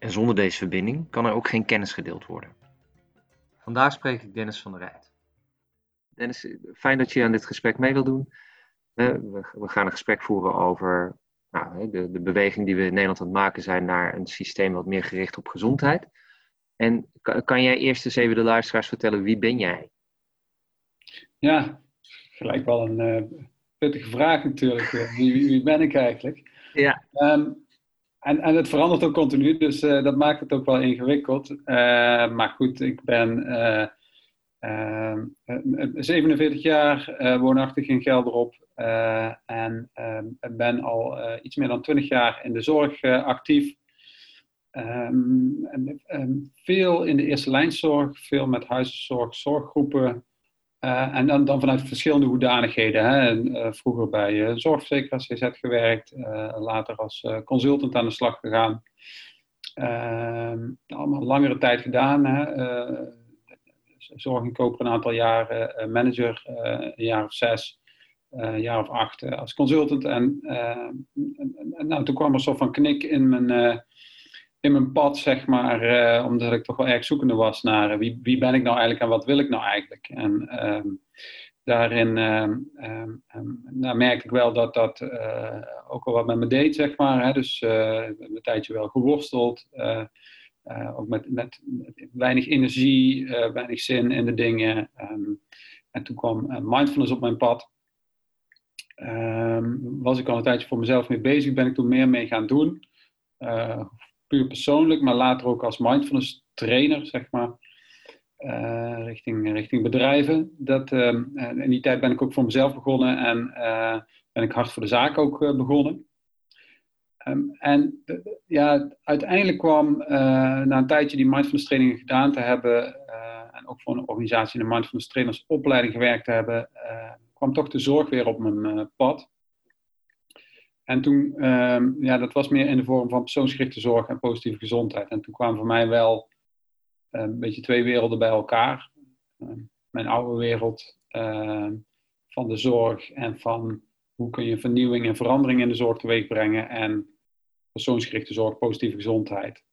En zonder deze verbinding kan er ook geen kennis gedeeld worden. Vandaag spreek ik Dennis van der Rijt. Dennis, fijn dat je aan dit gesprek mee wil doen. We gaan een gesprek voeren over nou, de, de beweging die we in Nederland aan het maken zijn naar een systeem wat meer gericht op gezondheid. En kan jij eerst eens even de luisteraars vertellen, wie ben jij? Ja, gelijk wel een uh, pittige vraag natuurlijk. Wie, wie, wie, ben ik eigenlijk? Ja. Um, en, en het verandert ook continu, dus uh, dat maakt het ook wel ingewikkeld. Uh, maar goed, ik ben 47 jaar, woonachtig in Gelderop. en ben al iets meer dan 20 jaar in de zorg actief. Um, en, en veel in de eerste lijnzorg, veel met huiszorg, zorggroepen. Uh, en dan, dan vanuit verschillende hoedanigheden. Hè. Uh, vroeger bij uh, zorgverzekeraars CZ gewerkt, later als consultant aan de slag gegaan. Ehm, allemaal langere tijd gedaan. Hè. zorg in koper een aantal jaren, manager een jaar of zes, een jaar of acht als consultant. En, en, en nou, toen kwam er zo van knik in mijn in mijn pad, zeg maar, uh, omdat ik toch wel erg zoekende was naar uh, wie, wie ben ik nou eigenlijk en wat wil ik nou eigenlijk. En um, daarin um, nou merkte ik wel dat dat uh, ook wel wat met me deed, zeg maar. Hè? Dus een tijdje wel geworsteld. ook met, met, met, weinig energie, weinig zin in de dingen. en toen kwam mindfulness op mijn pad. was ik al een tijdje voor mezelf mee bezig, ben ik toen meer mee gaan doen puur persoonlijk, maar later ook als mindfulness trainer, zeg maar, uh, richting, richting bedrijven. Dat, uh, in die tijd ben ik ook voor mezelf begonnen en uh, ben ik hard voor de zaak ook begonnen. Um, en ja, uiteindelijk kwam na een tijdje die mindfulness trainingen gedaan te hebben en ook voor een organisatie in de mindfulness trainers opleiding gewerkt te hebben, kwam toch de zorg weer op mijn pad. En toen, um, ja, dat was meer in de vorm van persoonsgerichte zorg en positieve gezondheid. En toen kwamen voor mij wel uh, een beetje twee werelden bij elkaar. Uh, mijn oude wereld van de zorg en van hoe kun je vernieuwing en verandering in de zorg teweeg brengen. En persoonsgerichte zorg, positieve gezondheid.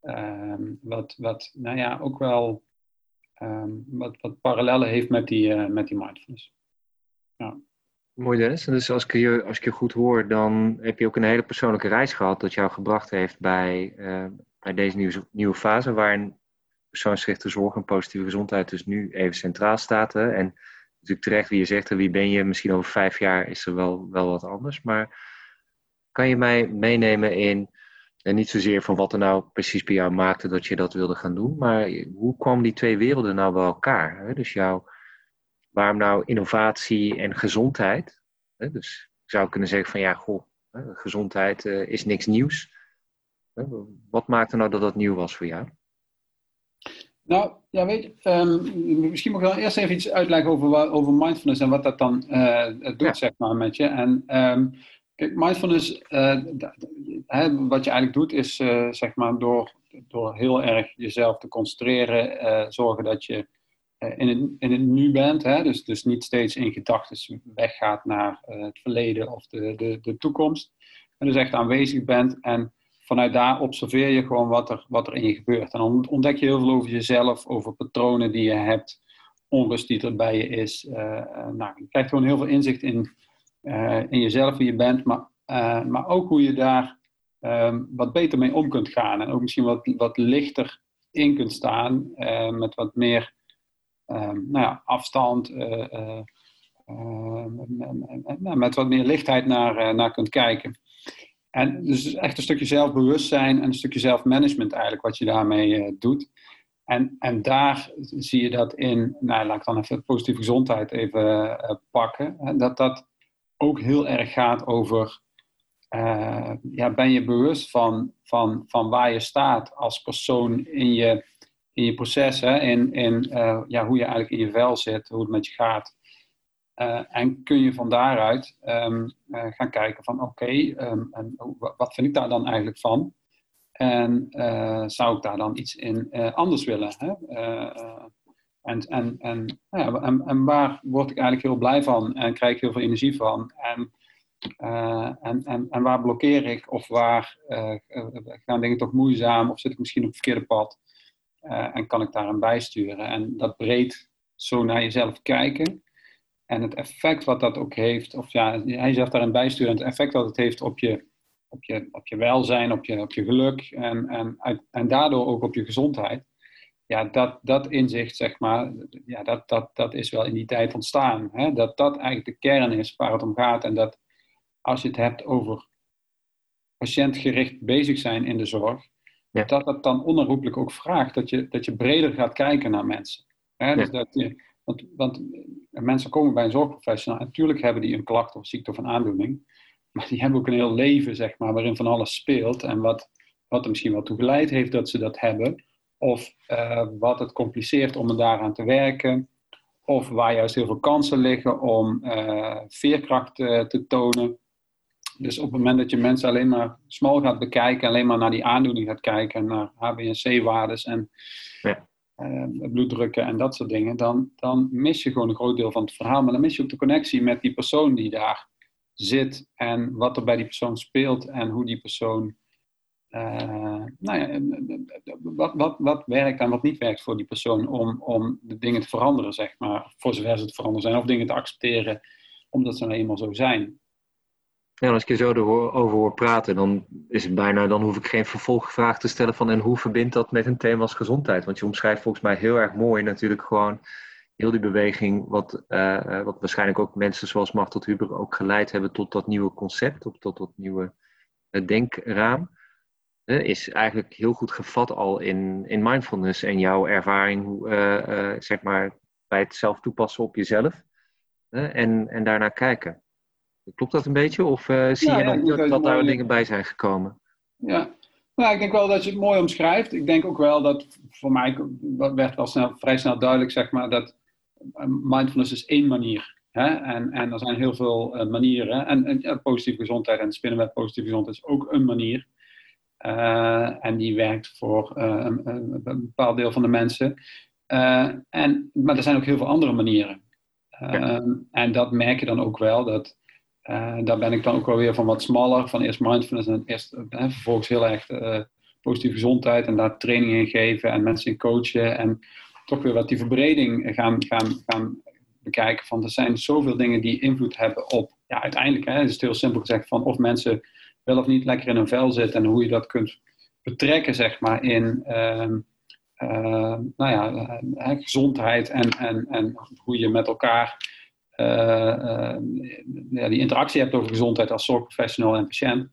Ehm, wat, wat, nou ja, ook wel wat, wat parallellen heeft met die, eh, met die mindfulness. Ja. Mooi Dennis. En dus als ik, je, als ik je goed hoor, dan heb je ook een hele persoonlijke reis gehad dat jou gebracht heeft bij, uh, bij deze nieuwe, nieuwe fase, waarin persoonsgerichte zorg en positieve gezondheid dus nu even centraal staat. Hè? En natuurlijk terecht wie je zegt, wie ben je? Misschien over vijf jaar is er wel, wel wat anders. Maar kan je mij meenemen in, en niet zozeer van wat er nou precies bij jou maakte dat je dat wilde gaan doen, maar hoe kwamen die twee werelden nou bij elkaar? Hè? Dus jouw waarom nou innovatie en gezondheid? Dus ik zou kunnen zeggen van ja, goh, gezondheid eh, is niks nieuws. Wat maakte nou dat dat nieuw was voor jou? Nou, ja, weet je, um, misschien moet ik wel eerst even iets uitleggen over, over mindfulness en wat dat dan uh, doet, zeg maar, met je. En um, kijk, mindfulness, uh, wat je eigenlijk doet, is zeg maar door, door heel erg jezelf te concentreren, zorgen dat je eh, in, het, in het nu bent. Hè? Dus, dus niet steeds in gedachten weggaat naar uh, het verleden of de, de, de toekomst. En dus echt aanwezig bent en vanuit daar observeer je gewoon wat er, wat er in je gebeurt. En dan ontdek je heel veel over jezelf, over patronen die je hebt, onrust die er bij je is. Uh, nou, je krijgt gewoon heel veel inzicht in, in jezelf, wie je bent, maar, maar ook hoe je daar um, wat beter mee om kunt gaan. En ook misschien wat, wat lichter in kunt staan, met wat meer Ehm, nou ja, afstand, eh, eh, eh, met wat meer lichtheid naar, naar kunt kijken. En dus echt een stukje zelfbewustzijn en een stukje zelfmanagement eigenlijk wat je daarmee doet. En, en daar zie je dat in, nou laat ik dan even positieve gezondheid even pakken, dat dat ook heel erg gaat over ja, ben je bewust van, van, van waar je staat als persoon in je, in je proces, hè? In, in ja, hoe je eigenlijk in je vel zit, hoe het met je gaat. en kun je van daaruit ehm, gaan kijken van oké, ehm, wat vind ik daar dan eigenlijk van? En zou ik daar dan iets in anders willen? Hè? En, en, en, ja, en, en, waar word ik eigenlijk heel blij van en krijg ik heel veel energie van? En, en, en, en waar blokkeer ik? Of waar gaan dingen toch moeizaam? Of zit ik misschien op het verkeerde pad? Uh, en kan ik daar een bijsturen? En dat breed zo naar jezelf kijken. En het effect wat dat ook heeft, of ja, hij zegt daarin bijsturen, het effect wat het heeft op je, op je, op je welzijn, op je, op je geluk en, en, en daardoor ook op je gezondheid ja, dat, dat inzicht, zeg maar, ja, dat, dat, dat is wel in die tijd ontstaan. Hè? Dat dat eigenlijk de kern is waar het om gaat. En dat als je het hebt over patiëntgericht bezig zijn in de zorg, ja. dat dat dan onherroepelijk ook vraagt dat je, dat je breder gaat kijken naar mensen. Hè? Dus dat je, want, want mensen komen bij een zorgprofessional en natuurlijk hebben die een klacht of ziekte of een aandoening, maar die hebben ook een heel leven, zeg maar, waarin van alles speelt en wat, wat er misschien wel toe geleid heeft dat ze dat hebben of uh, wat het compliceert om er daaraan te werken, of waar juist heel veel kansen liggen om uh, veerkracht uh, te tonen. Dus op het moment dat je mensen alleen maar smal gaat bekijken, alleen maar naar die aandoening gaat kijken, naar HbA1c-waardes en ja. bloeddrukken en dat soort dingen, dan, dan mis je gewoon een groot deel van het verhaal. Maar dan mis je ook de connectie met die persoon die daar zit en wat er bij die persoon speelt en hoe die persoon uh, nou ja, wat, wat, wat werkt en wat niet werkt voor die persoon om, om de dingen te veranderen, zeg maar. Voor zover ze te veranderen zijn, of dingen te accepteren, omdat ze nou eenmaal zo zijn. Ja, als ik je zo over hoor praten, dan is het bijna, dan hoef ik geen vervolgvraag te stellen van en hoe verbindt dat met een thema als gezondheid? Want je omschrijft volgens mij heel erg mooi natuurlijk gewoon heel die beweging, wat, uh, wat waarschijnlijk ook mensen zoals Martel Huber ook geleid hebben tot dat nieuwe concept, tot, tot dat nieuwe denkraam is eigenlijk heel goed gevat al in, in mindfulness en jouw ervaring, zeg maar, bij het zelf toepassen op jezelf. en, en daarna kijken. Klopt dat een beetje? Of uh, zie je nog dat, dat daar dingen bij zijn gekomen? Ja, nou, ik denk wel dat je het mooi omschrijft. Ik denk ook wel dat voor mij werd wel snel, vrij snel duidelijk, zeg maar, dat mindfulness is één manier. Hè? En, en er zijn heel veel manieren. En, en ja, positieve gezondheid en spinnenwet positieve gezondheid is ook een manier. Uh, en die werkt voor een, een, bepaald deel van de mensen. En, maar er zijn ook heel veel andere manieren. Ja. En dat merk je dan ook wel. Dat, daar ben ik dan ook wel weer van wat smaller. Van eerst mindfulness en eerst, vervolgens heel erg positieve gezondheid. En daar training in geven en mensen in coachen. En toch weer wat die verbreding gaan, gaan, gaan bekijken. Van er zijn zoveel dingen die invloed hebben op. Ja, uiteindelijk hè, is het heel simpel gezegd van of mensen wel of niet lekker in een vel zit en hoe je dat kunt betrekken, zeg maar, in uh, uh, nou ja, gezondheid en, en, en hoe je met elkaar eh, ja, die interactie hebt over gezondheid als zorgprofessional en patiënt.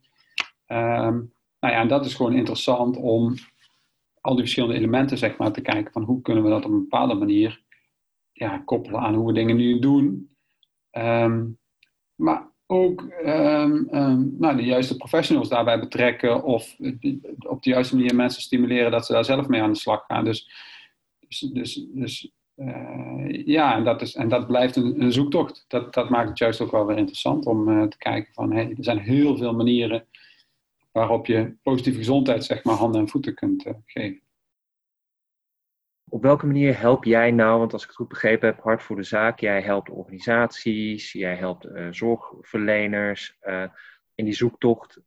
Ehm, nou ja, en dat is gewoon interessant om al die verschillende elementen, zeg maar, te kijken van hoe kunnen we dat op een bepaalde manier ja, koppelen aan hoe we dingen nu doen. Um, maar ook um, nou, de juiste professionals daarbij betrekken of op de juiste manier mensen stimuleren dat ze daar zelf mee aan de slag gaan. Dus, dus, dus, dus uh, ja, en dat, is, en dat blijft een, een, zoektocht. Dat, dat maakt het juist ook wel weer interessant om uh, te kijken van hey, er zijn heel veel manieren waarop je positieve gezondheid zeg maar handen en voeten kunt uh, geven. Op welke manier help jij nou, want als ik het goed begrepen heb, hard voor de zaak, jij helpt organisaties, jij helpt zorgverleners in die zoektocht,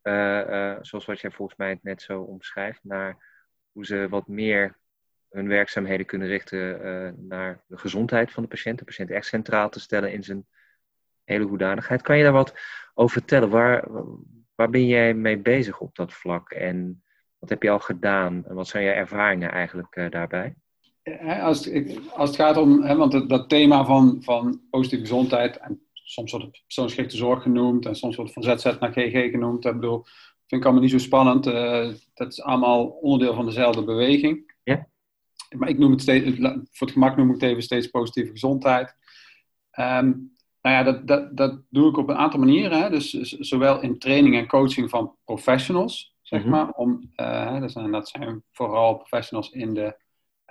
zoals wat jij volgens mij het net zo omschrijft, naar hoe ze wat meer hun werkzaamheden kunnen richten naar de gezondheid van de patiënt, de patiënt echt centraal te stellen in zijn hele hoedanigheid. Kan je daar wat over vertellen? Waar, waar ben jij mee bezig op dat vlak en wat heb je al gedaan en wat zijn je ervaringen eigenlijk daarbij? als, het, als het gaat om, hè, want dat thema van, van positieve gezondheid, en soms wordt het persoonsgerichte zorg genoemd, en soms wordt het van ZZ naar GG genoemd. Ik bedoel, vind ik allemaal niet zo spannend. Dat is allemaal onderdeel van dezelfde beweging. Maar ik noem het steeds, voor het gemak noem ik het even steeds positieve gezondheid. Um, Nou ja, dat, dat, dat doe ik op een aantal manieren. Hè. Dus zowel in training en coaching van professionals, zeg mhm. maar. Om, uh, dat, zijn, dat zijn vooral professionals in de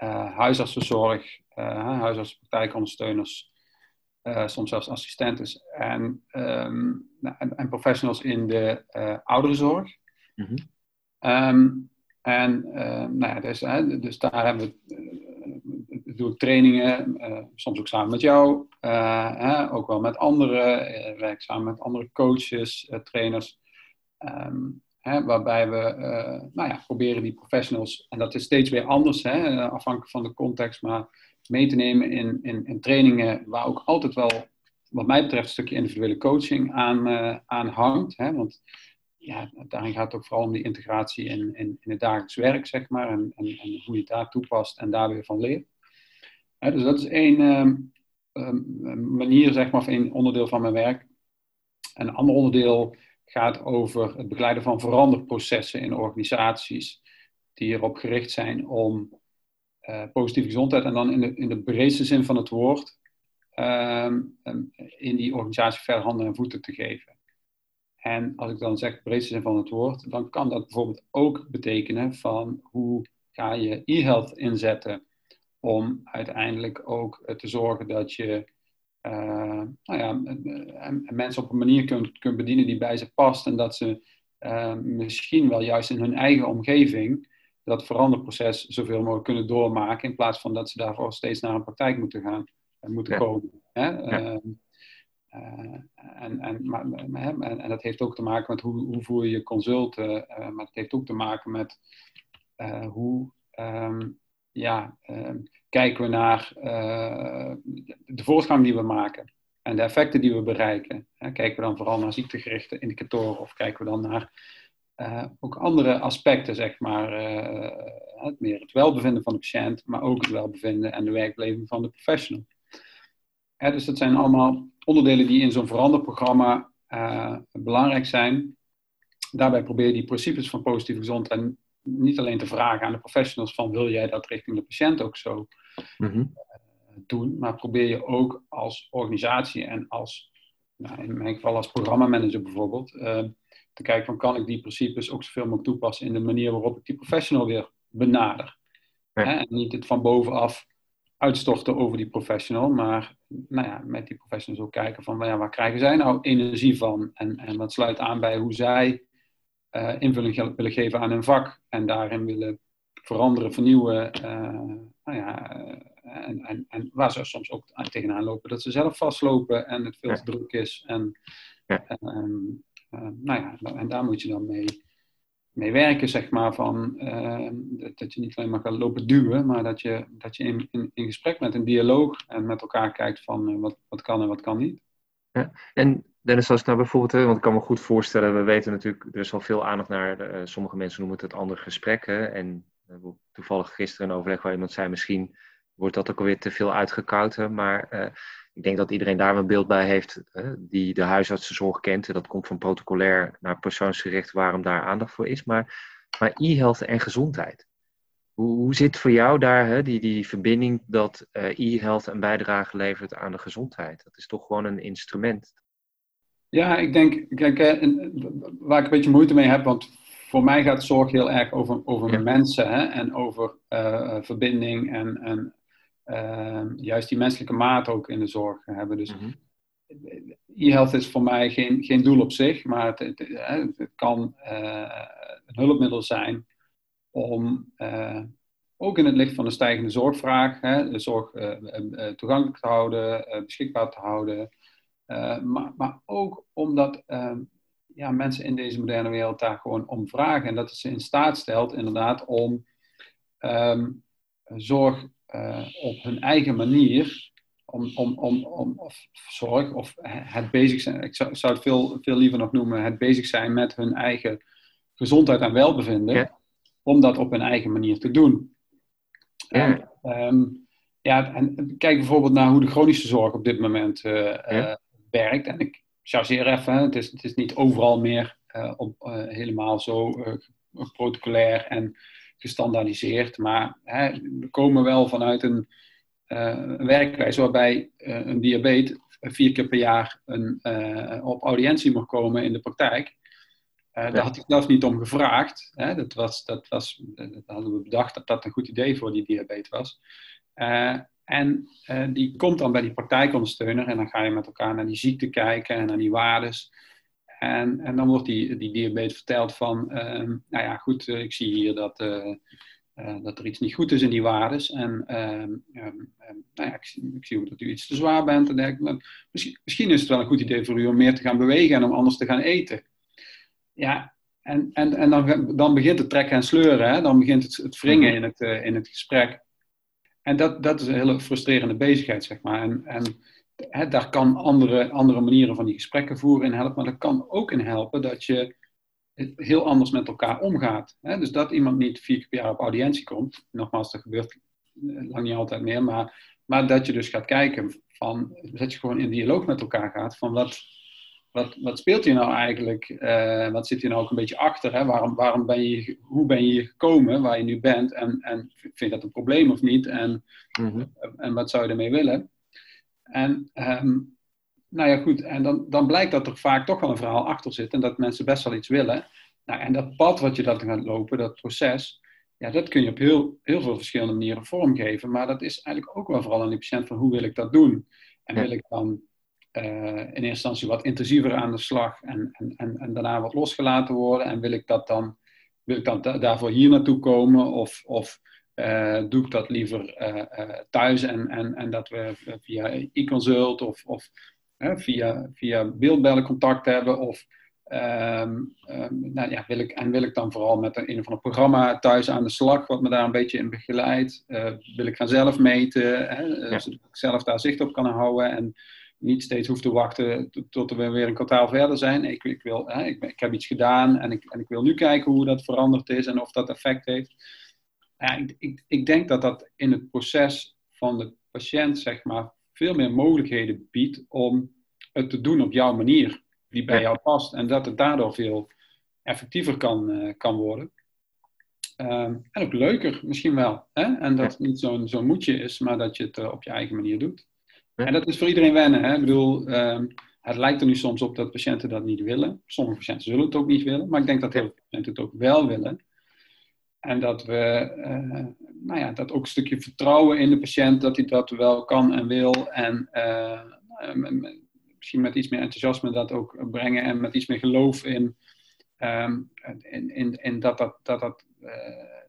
uh, huisartsenzorg, uh, huisartsenpraktijkondersteuners, soms zelfs assistenten en, um, en, en, professionals in de ouderenzorg. Mm -hmm. En nou ja, dus, dus daar hebben we doe ik trainingen, uh, soms ook samen met jou, uh, ook wel met anderen, uh, werk samen met andere coaches, trainers, um, hè, waarbij we nou ja, proberen die professionals, en dat is steeds weer anders, hè, afhankelijk van de context, maar mee te nemen in, in, in, trainingen waar ook altijd wel, wat mij betreft, een stukje individuele coaching aan, aan hangt. Hè, want ja, daarin gaat het ook vooral om die integratie in, in, in het dagelijks werk, zeg maar, en, en, en hoe je het daar toepast en daar weer van leert dus dat is één ehm, ehm, manier, zeg maar, of één onderdeel van mijn werk. En een ander onderdeel gaat over het begeleiden van veranderprocessen in organisaties die erop gericht zijn om uh, positieve gezondheid en dan in de, in de breedste zin van het woord ehm, in die organisatie verder handen en voeten te geven. En als ik dan zeg breedste zin van het woord, dan kan dat bijvoorbeeld ook betekenen van hoe ga je e-health inzetten om uiteindelijk ook te zorgen dat je uh, nou ja, mensen op een manier kunt, kunt bedienen die bij ze past en dat ze uh, misschien wel juist in hun eigen omgeving dat veranderproces zoveel mogelijk kunnen doormaken in plaats van dat ze daarvoor steeds naar een praktijk moeten gaan en moeten komen. Hè? Ja. Uh, en, en, maar, en, en, dat heeft ook te maken met hoe, hoe voer je consulten, maar het heeft ook te maken met hoe um, ja, ehm, kijken we naar de voortgang die we maken en de effecten die we bereiken. kijken we dan vooral naar ziektegerichte indicatoren of kijken we dan naar ook andere aspecten, zeg maar, het meer het welbevinden van de patiënt, maar ook het welbevinden en de werkbeleving van de professional. dus dat zijn allemaal onderdelen die in zo'n veranderprogramma belangrijk zijn. Daarbij probeer je die principes van positieve gezondheid niet alleen te vragen aan de professionals van wil jij dat richting de patiënt ook zo mhm. eh, doen, maar probeer je ook als organisatie en als, nou, in mijn geval als programmamanager bijvoorbeeld, uh, te kijken van kan ik die principes ook zoveel mogelijk toepassen in de manier waarop ik die professional weer benader. Hè? En niet het van bovenaf uitstorten over die professional, maar nou ja, met die professionals ook kijken van ja, waar krijgen zij nou energie van en, en wat sluit aan bij hoe zij uh, invulling willen geven aan hun vak en daarin willen veranderen, vernieuwen. Uh, nou ja, eh, en, en, en, waar ze soms ook tegenaan lopen dat ze zelf vastlopen en het veel te druk is. En, ja. en, nou ja, en daar moet je dan mee, mee werken, zeg maar, van dat je niet alleen maar gaat lopen duwen, maar dat je, dat je in, in, gesprek met een dialoog en met elkaar kijkt van wat, wat kan en wat kan niet. Ja. En Dennis, als nou bijvoorbeeld, want ik kan me goed voorstellen, we weten natuurlijk, er is al veel aandacht naar, uh, sommige mensen noemen het het andere gesprekken. En uh, toevallig gisteren een overleg waar iemand zei, misschien wordt dat ook alweer te veel uitgekoud. Maar ik denk dat iedereen daar een beeld bij heeft die de huisartsenzorg kent. En dat komt van protocolair naar persoonsgericht waarom daar aandacht voor is. Maar, maar e-health en gezondheid. Hoe, hoe zit voor jou daar hè, die, die verbinding dat e-health een bijdrage levert aan de gezondheid? Dat is toch gewoon een instrument ja, ik denk, kijk, eh, waar ik een beetje moeite mee heb, want voor mij gaat zorg heel erg over, over mensen hè, en over uh, verbinding en, en uh, juist die menselijke maat ook in de zorg hebben. Dus mm e-health is voor mij geen, geen doel op zich, maar het, het, het kan een hulpmiddel zijn om ook in het licht van de stijgende zorgvraag, hè, de zorg toegankelijk te houden, beschikbaar te houden. Eh, maar, maar ook omdat ehm, ja, mensen in deze moderne wereld daar gewoon om vragen. En dat het ze in staat stelt, inderdaad, om um, zorg op hun eigen manier. Om, om, om, om of zorg of het bezig zijn. Ik zou, zou het veel, veel liever nog noemen: het bezig zijn met hun eigen gezondheid en welbevinden. Ja. Om dat op hun eigen manier te doen. Ja. En, um, ja, en kijk bijvoorbeeld naar hoe de chronische zorg op dit moment uh, werkt. En ik chargeer even, het is, het is niet overal meer uh, op, helemaal zo protocolair en gestandaardiseerd. Maar hè, we komen wel vanuit een, een werkwijze waarbij een diabetes vier keer per jaar een, op audiëntie mocht komen in de praktijk. Daar had ik zelf niet om gevraagd. Hè. Dat, was, dat, was, dat hadden we bedacht dat dat een goed idee voor die diabetes was. en die komt dan bij die praktijkondersteuner en dan ga je met elkaar naar die ziekte kijken en naar die waardes. En, en dan wordt die, die diabetes verteld van, ehm, nou ja, goed, eh, ik zie hier dat, uh, dat er iets niet goed is in die waardes. En ehm, ehm, nou ja, ik, ik, zie ook dat u iets te zwaar bent. En denk, misschien, misschien is het wel een goed idee voor u om meer te gaan bewegen en om anders te gaan eten. Ja, en, en, en dan, dan begint het trekken en sleuren. Hè? Dan begint het, het wringen in het, in het gesprek. En dat, dat is een hele frustrerende bezigheid, zeg maar. En, en daar kan andere, andere manieren van die gesprekken voeren in helpen, maar dat kan ook in helpen dat je heel anders met elkaar omgaat. Dus dat iemand niet vier keer per jaar op audiëntie komt, nogmaals, dat gebeurt eh, lang niet altijd meer, maar, maar dat je dus gaat kijken van, dat je gewoon in dialoog met elkaar gaat van wat, wat, wat speelt hier nou eigenlijk? Uh, wat zit hier nou ook een beetje achter? Hè? Waarom, waarom ben je, hoe ben je hier gekomen waar je nu bent? En, en vind je dat een probleem of niet? En, mhm. en wat zou je ermee willen? En um, nou ja, goed, en dan, dan blijkt dat er vaak toch wel een verhaal achter zit en dat mensen best wel iets willen. Nou, en dat pad wat je dat gaat lopen, dat proces, ja, dat kun je op heel, heel veel verschillende manieren vormgeven. Maar dat is eigenlijk ook wel vooral aan die patiënt van hoe wil ik dat doen? En wil ik dan uh, in eerste instantie wat intensiever aan de slag en, en, en, en, daarna wat losgelaten worden? En wil ik dat dan, wil ik dan daarvoor hier naartoe komen? Of, of uh, doe ik dat liever uh, thuis en, en, en dat we via e-consult of, of via, via beeldbellen contact hebben. Of, um, um, nou ja, wil ik, en wil ik dan vooral met een, een of ander programma thuis aan de slag, wat me daar een beetje in begeleidt. wil ik gaan zelf meten, hè, ja. zodat ik zelf daar zicht op kan houden en niet steeds hoef te wachten tot we weer een kwartaal verder zijn. Ik, ik, wil, hè, ik, ik heb iets gedaan en ik, en ik wil nu kijken hoe dat veranderd is en of dat effect heeft ja, ik, ik, ik denk dat dat in het proces van de patiënt, zeg maar, veel meer mogelijkheden biedt om het te doen op jouw manier, die bij jou past. En dat het daardoor veel effectiever kan, uh, kan worden. Ehm, en ook leuker misschien wel. Hè? En dat het niet zo'n zo'n moedje is, maar dat je het uh, op je eigen manier doet. En dat is voor iedereen wennen. Hè? Ik bedoel, um, het lijkt er nu soms op dat patiënten dat niet willen. Sommige patiënten zullen het ook niet willen. Maar ik denk dat heel veel patiënten het ook wel willen. En dat we, uh, nou ja, dat ook een stukje vertrouwen in de patiënt, dat hij dat wel kan en wil. En uh, misschien met iets meer enthousiasme dat ook brengen en met iets meer geloof in, um, in, in, in, dat dat, dat, dat, uh,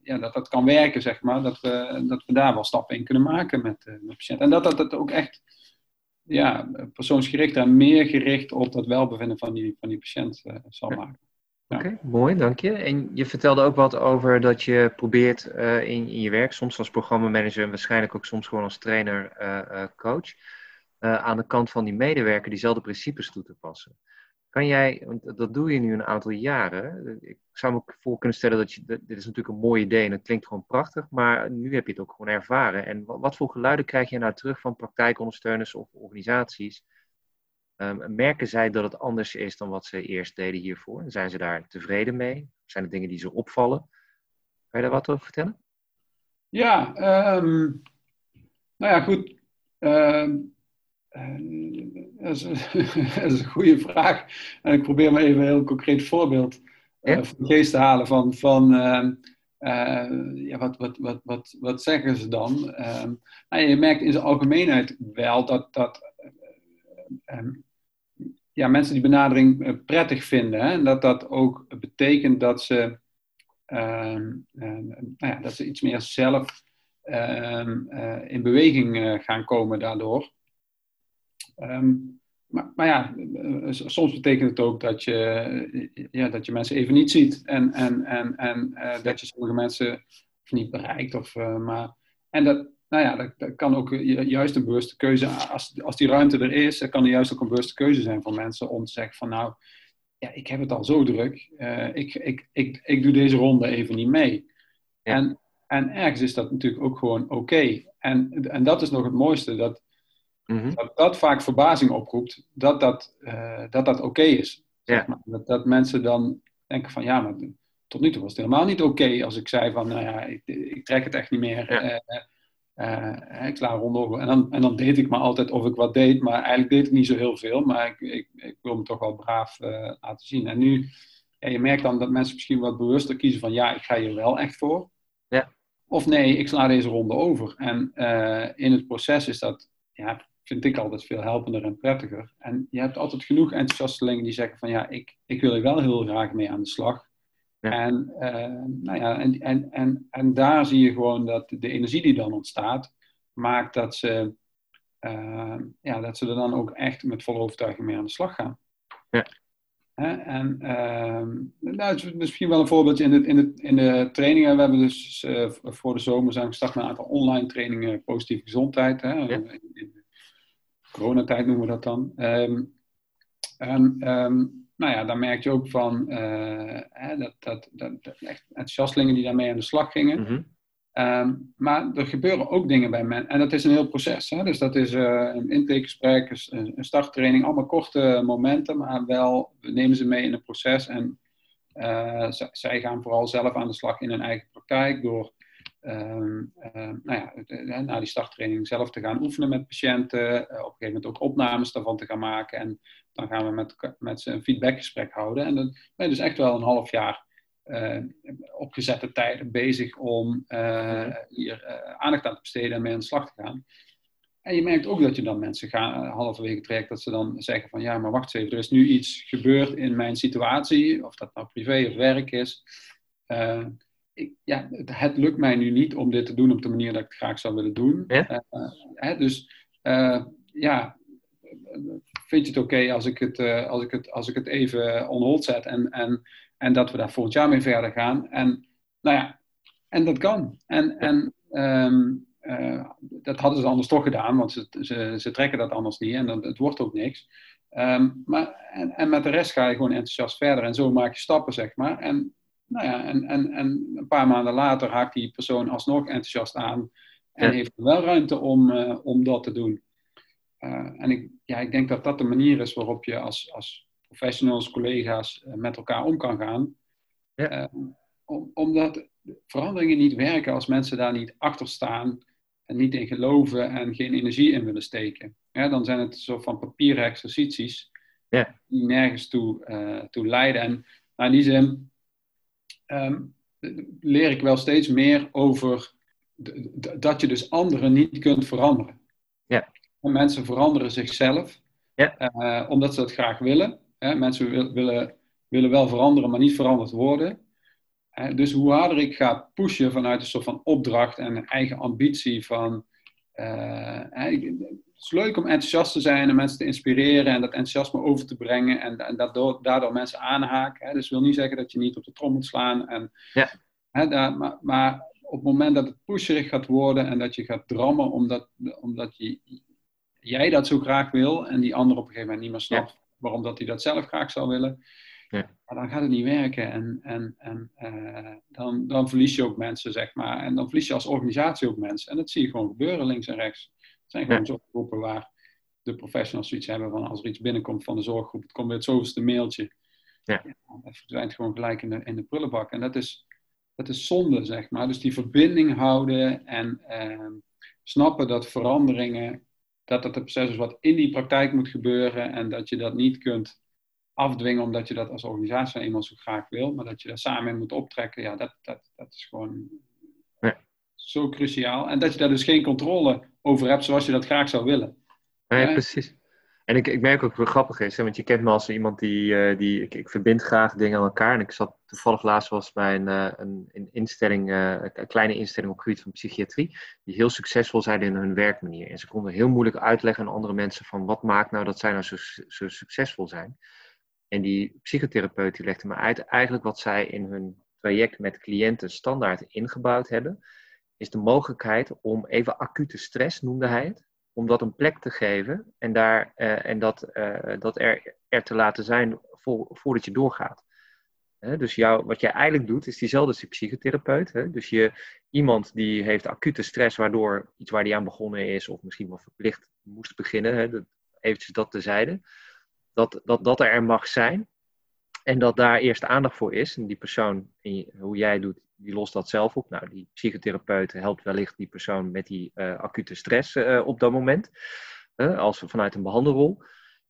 ja, dat dat kan werken, zeg maar. Dat we, dat we daar wel stappen in kunnen maken met, met de patiënt. En dat dat het ook echt ja, persoonsgericht en meer gericht op dat welbevinden van die, van die patiënt zal maken. Oké, mooi, dank je. En je vertelde ook wat over dat je probeert uh, in, in, je werk, soms als programmamanager en waarschijnlijk ook soms gewoon als trainer, uh, coach, aan de kant van die medewerker diezelfde principes toe te passen. Kan jij, want dat doe je nu een aantal jaren. Ik zou me voor kunnen stellen dat je, dit is natuurlijk een mooi idee en het klinkt gewoon prachtig, maar nu heb je het ook gewoon ervaren. En wat, wat voor geluiden krijg je nou terug van praktijkondersteuners of organisaties? Um, merken zij dat het anders is dan wat ze eerst deden hiervoor? Zijn ze daar tevreden mee? Zijn er dingen die ze opvallen? Kan je daar wat over vertellen? Ja, um, nou ja, goed. Dat, is, dat, is, een goede vraag. En ik probeer maar even een heel concreet voorbeeld uh, ja? de geest te halen van, van uh, ja, wat, wat, wat, wat, wat zeggen ze dan? nou, je merkt in zijn algemeenheid wel dat, dat ja, mensen die benadering eh, prettig vinden. Hè? En dat dat ook betekent dat ze, ehm, eh, nou ja, dat ze iets meer zelf ehm, eh, in beweging gaan komen daardoor. Ehm, maar, maar, ja, soms betekent het ook dat je, ja, dat je mensen even niet ziet. En, en, en, en dat je sommige mensen niet bereikt. Of, maar, en dat, nou ja, dat, kan ook juist een bewuste keuze, als, als die ruimte er is, dan kan er juist ook een bewuste keuze zijn voor mensen om te zeggen van nou, ja, ik heb het al zo druk, uh, ik, ik, ik, ik doe deze ronde even niet mee. En, en ergens is dat natuurlijk ook gewoon oké. En, en dat is nog het mooiste, dat, mhm. dat, dat vaak verbazing oproept, dat dat, uh, dat, dat oké is. Zeg maar. dat, dat mensen dan denken van ja, maar tot nu toe was het helemaal niet oké als ik zei van nou ja, ik, ik trek het echt niet meer. Ja. Uh, uh, ik sla rond over. En dan, en dan deed ik maar altijd of ik wat deed, maar eigenlijk deed ik niet zo heel veel. Maar ik, ik, ik wil me toch wel braaf laten zien. En nu, ja, je merkt dan dat mensen misschien wat bewuster kiezen van ja, ik ga hier wel echt voor. Ja. Of nee, ik sla deze ronde over. En in het proces is dat, ja, vind ik altijd veel helpender en prettiger. En je hebt altijd genoeg enthousiastelingen die zeggen van ja, ik, ik wil er wel heel graag mee aan de slag. En, uh, nou ja, en, en, en, en daar zie je gewoon dat de energie die dan ontstaat, maakt dat ze, uh, ja, dat ze er dan ook echt met volle overtuiging mee aan de slag gaan. Ja. En uh, nou, het is misschien wel een voorbeeld in de, in de, in de trainingen. We hebben dus uh, voor de zomer zijn we gestart met een aantal online trainingen positieve gezondheid. Hè? Ja. In, in coronatijd noemen we dat dan. Um, en um, nou ja, dan merk je ook van uh, hè, dat, dat, dat, dat, echt enthousiastelingen die daarmee aan de slag gingen. Mhm. Um, maar er gebeuren ook dingen bij mensen. En dat is een heel proces. Hè? Dus dat is uh, een intakegesprek, een, een starttraining, allemaal korte momenten, maar wel, we nemen ze mee in een proces. En uh, zij gaan vooral zelf aan de slag in hun eigen praktijk door um, um, nou ja, na die starttraining zelf te gaan oefenen met patiënten. Uh, op een gegeven moment ook opnames daarvan te gaan maken. En dan gaan we met, met ze een feedbackgesprek houden. En dan ben je dus echt wel een half jaar uh, opgezette tijden bezig om uh, hier aandacht aan te besteden en mee aan de slag te gaan. En je merkt ook dat je dan mensen gaan, halverwege trekt dat ze dan zeggen van ja, maar wacht even, er is nu iets gebeurd in mijn situatie, of dat nou privé of werk is. Ik, ja, het, het, lukt mij nu niet om dit te doen op de manier dat ik het graag zou willen doen. Ja? Hè, dus ja, vind je het oké okay als, ik het, uh, als, ik het, als ik het even on hold zet en, en, en dat we daar volgend jaar mee verder gaan? En nou ja, en dat kan. En, en um, dat hadden ze anders toch gedaan, want ze, ze, ze trekken dat anders niet en dat, het wordt ook niks. Um, maar, en, en met de rest ga je gewoon enthousiast verder en zo maak je stappen, zeg maar. En nou ja, en, en, en een paar maanden later haakt die persoon alsnog enthousiast aan en ja. heeft wel ruimte om, uh, om dat te doen. Uh, en ik, ja, ik denk dat dat de manier is waarop je als, als professionals, collega's uh, met elkaar om kan gaan. Ja. Om, omdat veranderingen niet werken als mensen daar niet achter staan en niet in geloven en geen energie in willen steken. Ja, dan zijn het zo van papieren exercities ja. die nergens toe, toe leiden. En nou, in die zin um, leer ik wel steeds meer over dat je dus anderen niet kunt veranderen. En mensen veranderen zichzelf ja. uh, omdat ze dat graag willen. Mensen wil, willen, willen wel veranderen, maar niet veranderd worden. Uh, dus hoe harder ik ga pushen vanuit een soort van opdracht en eigen ambitie van. Uh, het is leuk om enthousiast te zijn en mensen te inspireren en dat enthousiasme over te brengen en, en daardoor, daardoor mensen aanhaken. Hè. Dus dat wil niet zeggen dat je niet op de trom moet slaan. En, ja. hè, daar, maar, maar, op het moment dat het pusherig gaat worden en dat je gaat drammen omdat, omdat je, jij dat zo graag wil en die ander op een gegeven moment niet meer snapt ja. waarom dat hij dat zelf graag zou willen, ja. dan gaat het niet werken en, en, en uh, dan, dan verlies je ook mensen, zeg maar. En dan verlies je als organisatie ook mensen. En dat zie je gewoon gebeuren links en rechts. Het zijn gewoon ja. zorggroepen waar de professionals zoiets hebben van als er iets binnenkomt van de zorggroep, het komt weer het zoveelste mailtje. Ja. dat verdwijnt gewoon gelijk in de, in de prullenbak. En dat is, dat is zonde, zeg maar. Dus die verbinding houden en eh, snappen dat veranderingen, dat dat een proces is wat in die praktijk moet gebeuren en dat je dat niet kunt afdwingen omdat je dat als organisatie eenmaal zo graag wil, maar dat je daar samen in moet optrekken, ja, dat, dat, dat is gewoon ja. zo cruciaal. En dat je daar dus geen controle over hebt zoals je dat graag zou willen. Nee, ja, precies. En ik, ik merk ook wat grappig is, hè, want je kent me als iemand die, uh, die ik, ik verbind graag dingen aan elkaar. En ik zat toevallig laatst was bij een, uh, een, instelling, uh, een kleine instelling op het gebied van psychiatrie, die heel succesvol zijn in hun werkmanier. En ze konden heel moeilijk uitleggen aan andere mensen van wat maakt nou dat zij nou zo, zo succesvol zijn. En die psychotherapeut die legde me uit eigenlijk wat zij in hun traject met cliënten standaard ingebouwd hebben, is de mogelijkheid om even acute stress, noemde hij het, om dat een plek te geven en, daar, uh, en dat, uh, dat er, er te laten zijn voor, voordat je doorgaat. Dus jou, wat jij eigenlijk doet, is diezelfde psychotherapeut. He? Dus je, iemand die heeft acute stress, waardoor iets waar die aan begonnen is, of misschien wel verplicht moest beginnen, he? dat, eventjes dat tezijde, dat, dat dat er mag zijn. En dat daar eerst aandacht voor is. En die persoon, hoe jij doet, die lost dat zelf op. Nou, die psychotherapeut helpt wellicht die persoon met die acute stress op dat moment, als vanuit een behandelrol.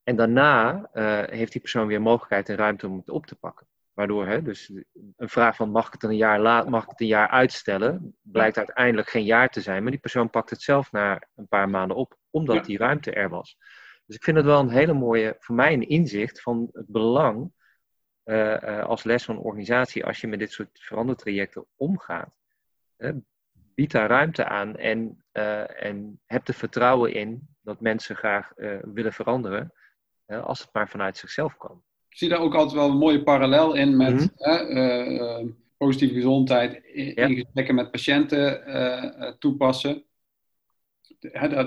En daarna heeft die persoon weer mogelijkheid en ruimte om het op te pakken. Waardoor hè, dus een vraag van mag ik het een jaar laat, mag ik het een jaar uitstellen, blijkt uiteindelijk geen jaar te zijn. Maar die persoon pakt het zelf na een paar maanden op, omdat die ruimte er was. Dus ik vind het wel een hele mooie, voor mij een inzicht van het belang uh, uh, als les van organisatie, als je met dit soort verandertrajecten omgaat. Bied daar ruimte aan en, uh, en heb er vertrouwen in dat mensen graag willen veranderen, als het maar vanuit zichzelf kan ik zie daar ook altijd wel een mooie parallel in met mm -hmm. positieve gezondheid in, ja. gesprekken met patiënten toepassen.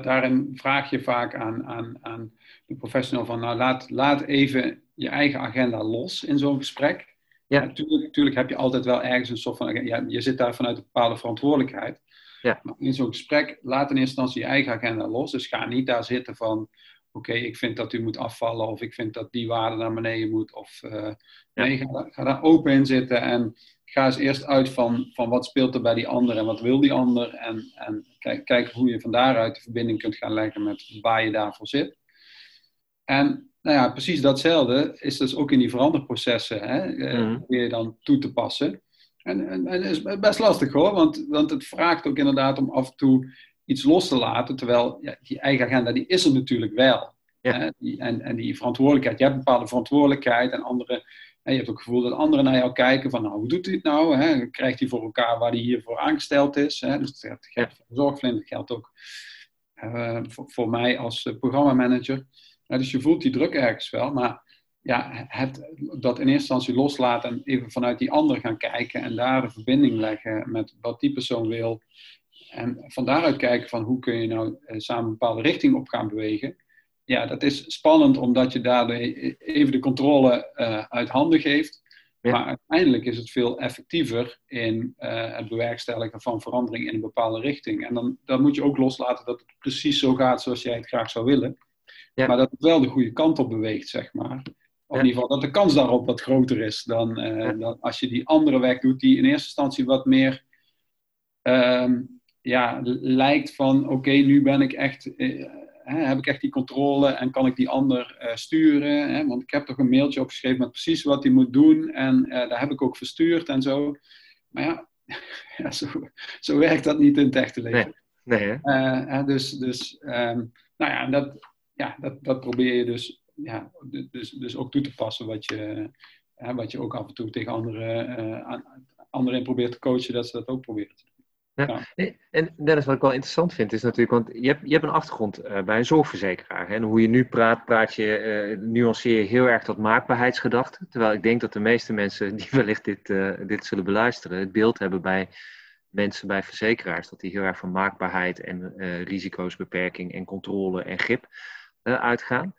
daarin vraag je vaak aan, aan, aan de professional van, nou laat, laat even je eigen agenda los in zo'n gesprek. Ja. Natuurlijk, heb je altijd wel ergens een soort van, ja, je zit daar vanuit een bepaalde verantwoordelijkheid. Ja. Maar in zo'n gesprek, laat in eerste instantie je eigen agenda los. Dus ga niet daar zitten van, oké, ik vind dat u moet afvallen of ik vind dat die waarde naar beneden moet. Of uh, nee, ga, ga, daar open in zitten en ga eens eerst uit van, van wat speelt er bij die ander en wat wil die ander. En, en kijk, kijk hoe je van daaruit de verbinding kunt gaan leggen met waar je daarvoor zit. En nou ja, precies datzelfde is dus ook in die veranderprocessen, hè, mm. je dan toe te passen. En, en, en is best lastig hoor, want, want het vraagt ook inderdaad om af en toe iets los te laten. Terwijl ja, die eigen agenda, die is er natuurlijk wel. Ja. Die, en, en die verantwoordelijkheid, je hebt een bepaalde verantwoordelijkheid en andere, je hebt ook het gevoel dat anderen naar jou kijken van, nou, hoe doet hij het nou? Hè? Krijgt hij voor elkaar waar hij hiervoor aangesteld is? Hè? Dus dat geldt voor de zorgverlener, dat geldt ook uh, voor, voor, mij als uh, dus je voelt die druk ergens wel, maar ja, het, dat in eerste instantie loslaten en even vanuit die ander gaan kijken en daar de verbinding leggen met wat die persoon wil en van daaruit kijken van hoe kun je nou eh, samen een bepaalde richting op gaan bewegen. Ja, dat is spannend omdat je daardoor e-, even de controle uh, uit handen geeft. Maar uiteindelijk is het veel effectiever in uh, het bewerkstelligen van verandering in een bepaalde richting. En dan, dan moet je ook loslaten dat het precies zo gaat zoals jij het graag zou willen. Ja. Maar dat het wel de goede kant op beweegt, zeg maar. Of in ieder geval dat de kans daarop wat groter is dan, uh, dan als je die andere weg doet, die in eerste instantie wat meer um, ja, lijkt van oké, nu ben ik echt, eh, heb ik echt die controle en kan ik die ander uh, sturen. Hè? Want ik heb toch een mailtje opgeschreven met precies wat hij moet doen en daar heb ik ook verstuurd en zo. Maar ja, ja zo, zo, werkt dat niet in het echte leven. Nee. nee dus dus um, nou ja, dat, ja dat, dat probeer je dus, ja, dus, dus ook toe te passen wat je, wat je ook af en toe tegen anderen, anderen probeert te coachen, dat ze dat ook proberen te doen. Ja. En Dennis, wat ik wel interessant vind, is natuurlijk, want je hebt, je hebt een achtergrond uh, bij een zorgverzekeraar. Hè? En hoe je nu praat, praat je, uh, nuanceer je heel erg tot maakbaarheidsgedachte. Terwijl ik denk dat de meeste mensen die wellicht dit, uh, dit zullen beluisteren, het beeld hebben bij mensen bij verzekeraars, dat die heel erg van maakbaarheid en risico's, beperking en controle en grip uitgaan.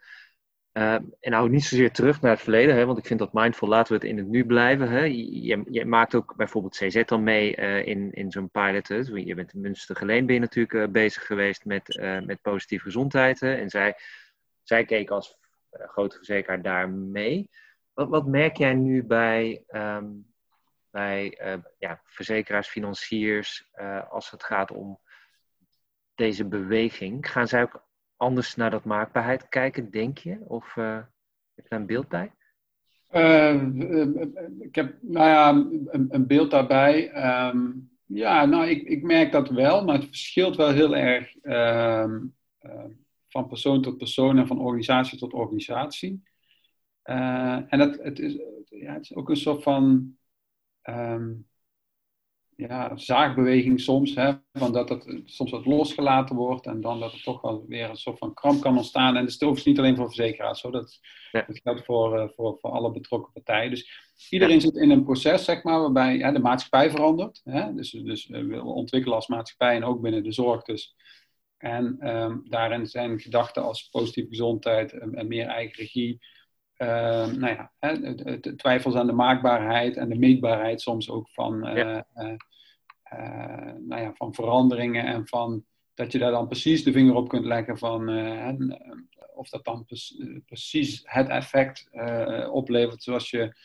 Uh, en nou niet zozeer terug naar het verleden, hè, want ik vind dat mindful, laten we het in het nu blijven. Hè. Je, maakt ook bijvoorbeeld CZ dan mee uh, in, in zo'n pilot. Je bent in Münster Geleen ben natuurlijk uh, bezig geweest met, met positieve gezondheid. Hè. En zij, zij keek als grote verzekeraar daar mee. Wat, wat merk jij nu bij, um, bij ja, verzekeraars, financiers, als het gaat om deze beweging? Gaan zij ook anders naar dat maakbaarheid kijken, denk je? Of uh, heb je daar een beeld bij? Uh, ik heb, nou ja, een, een beeld daarbij. Ja, nou, ik, ik merk dat wel, maar het verschilt wel heel erg van persoon tot persoon en van organisatie tot organisatie. Uh, en het, het, is, ja, het is ook een soort van ja, zaagbeweging soms, hè, van dat het soms wat losgelaten wordt en dan dat er toch wel weer een soort van kramp kan ontstaan. En dat is niet alleen voor verzekeraars, zo. Dat, dat geldt voor, uh, voor, voor alle betrokken partijen. Dus iedereen zit in een proces, zeg maar, waarbij de maatschappij verandert. Hè, dus dus uh, we ontwikkelen als maatschappij en ook binnen de zorg dus. En um, daarin zijn gedachten als positieve gezondheid en, en meer eigen regie, uh, nou ja, hè, twijfels aan de maakbaarheid en de meetbaarheid soms ook van, uh, uh, nou ja, van veranderingen en van dat je daar dan precies de vinger op kunt leggen van of dat dan precies het effect oplevert zoals je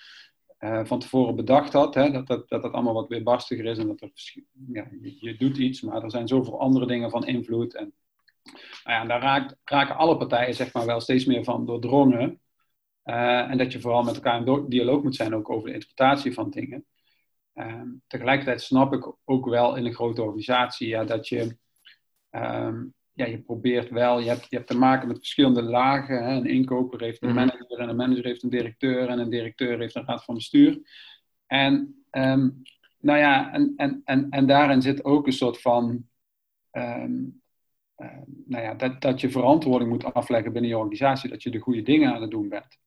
van tevoren bedacht had. Hè, dat, dat, dat het allemaal wat weerbarstiger is en dat er, ja, je, je, doet iets, maar er zijn zoveel andere dingen van invloed. En, nou ja, daar raakt, raken alle partijen zeg maar, wel steeds meer van doordrongen. Uh, en dat je vooral met elkaar in dialoog moet zijn ook over de interpretatie van dingen. Uh, tegelijkertijd snap ik ook wel in een grote organisatie ja, dat je um, ja, je probeert wel, je hebt, je hebt te maken met verschillende lagen. Hè. Een inkoper heeft een mhm. manager en een manager heeft een directeur en een directeur heeft een raad van bestuur. En, um, nou ja, en, en, en, en daarin zit ook een soort van, nou ja, dat, dat je verantwoording moet afleggen binnen je organisatie, dat je de goede dingen aan het doen bent.